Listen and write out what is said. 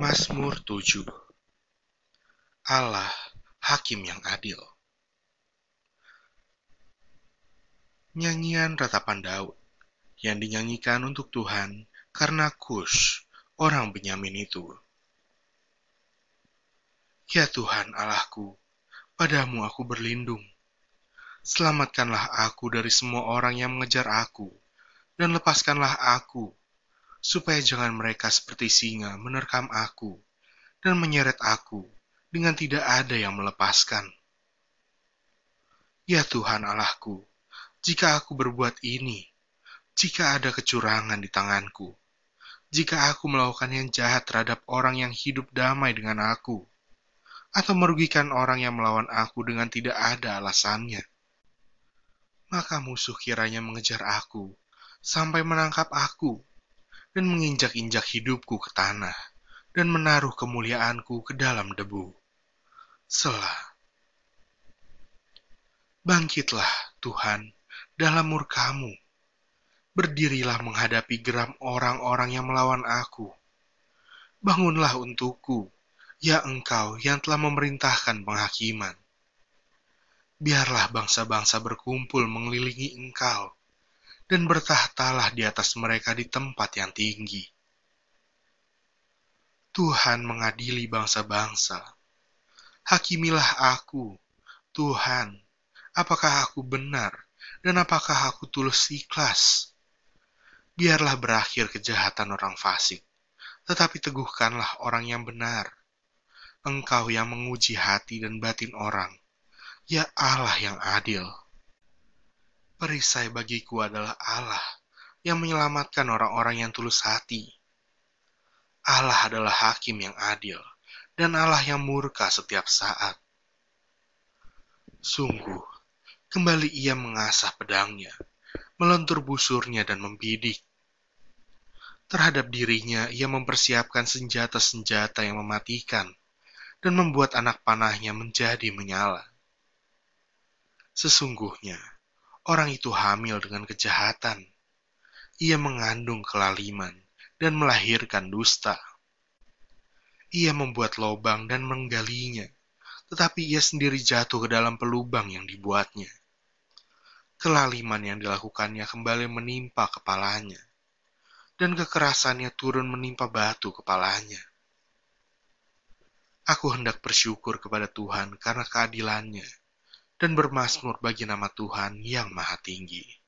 Mazmur 7 Allah, Hakim yang adil Nyanyian ratapan Daud yang dinyanyikan untuk Tuhan karena Kus, orang Benyamin itu. Ya Tuhan Allahku, padamu aku berlindung. Selamatkanlah aku dari semua orang yang mengejar aku, dan lepaskanlah aku supaya jangan mereka seperti singa menerkam aku dan menyeret aku dengan tidak ada yang melepaskan. Ya Tuhan Allahku, jika aku berbuat ini, jika ada kecurangan di tanganku, jika aku melakukan yang jahat terhadap orang yang hidup damai dengan aku, atau merugikan orang yang melawan aku dengan tidak ada alasannya, maka musuh kiranya mengejar aku sampai menangkap aku dan menginjak-injak hidupku ke tanah, dan menaruh kemuliaanku ke dalam debu. Selah. Bangkitlah, Tuhan, dalam murkamu. Berdirilah menghadapi geram orang-orang yang melawan aku. Bangunlah untukku, ya engkau yang telah memerintahkan penghakiman. Biarlah bangsa-bangsa berkumpul mengelilingi engkau dan bertahtalah di atas mereka di tempat yang tinggi. Tuhan mengadili bangsa-bangsa. Hakimilah aku, Tuhan, apakah aku benar dan apakah aku tulus ikhlas? Biarlah berakhir kejahatan orang fasik, tetapi teguhkanlah orang yang benar. Engkau yang menguji hati dan batin orang, ya Allah yang adil. Perisai bagiku adalah Allah yang menyelamatkan orang-orang yang tulus hati. Allah adalah hakim yang adil dan Allah yang murka setiap saat. Sungguh, kembali ia mengasah pedangnya, melentur busurnya dan membidik. Terhadap dirinya, ia mempersiapkan senjata-senjata yang mematikan dan membuat anak panahnya menjadi menyala. Sesungguhnya, Orang itu hamil dengan kejahatan. Ia mengandung kelaliman dan melahirkan dusta. Ia membuat lobang dan menggalinya, tetapi ia sendiri jatuh ke dalam pelubang yang dibuatnya. Kelaliman yang dilakukannya kembali menimpa kepalanya, dan kekerasannya turun menimpa batu kepalanya. Aku hendak bersyukur kepada Tuhan karena keadilannya dan bermasmur bagi nama Tuhan yang Maha Tinggi.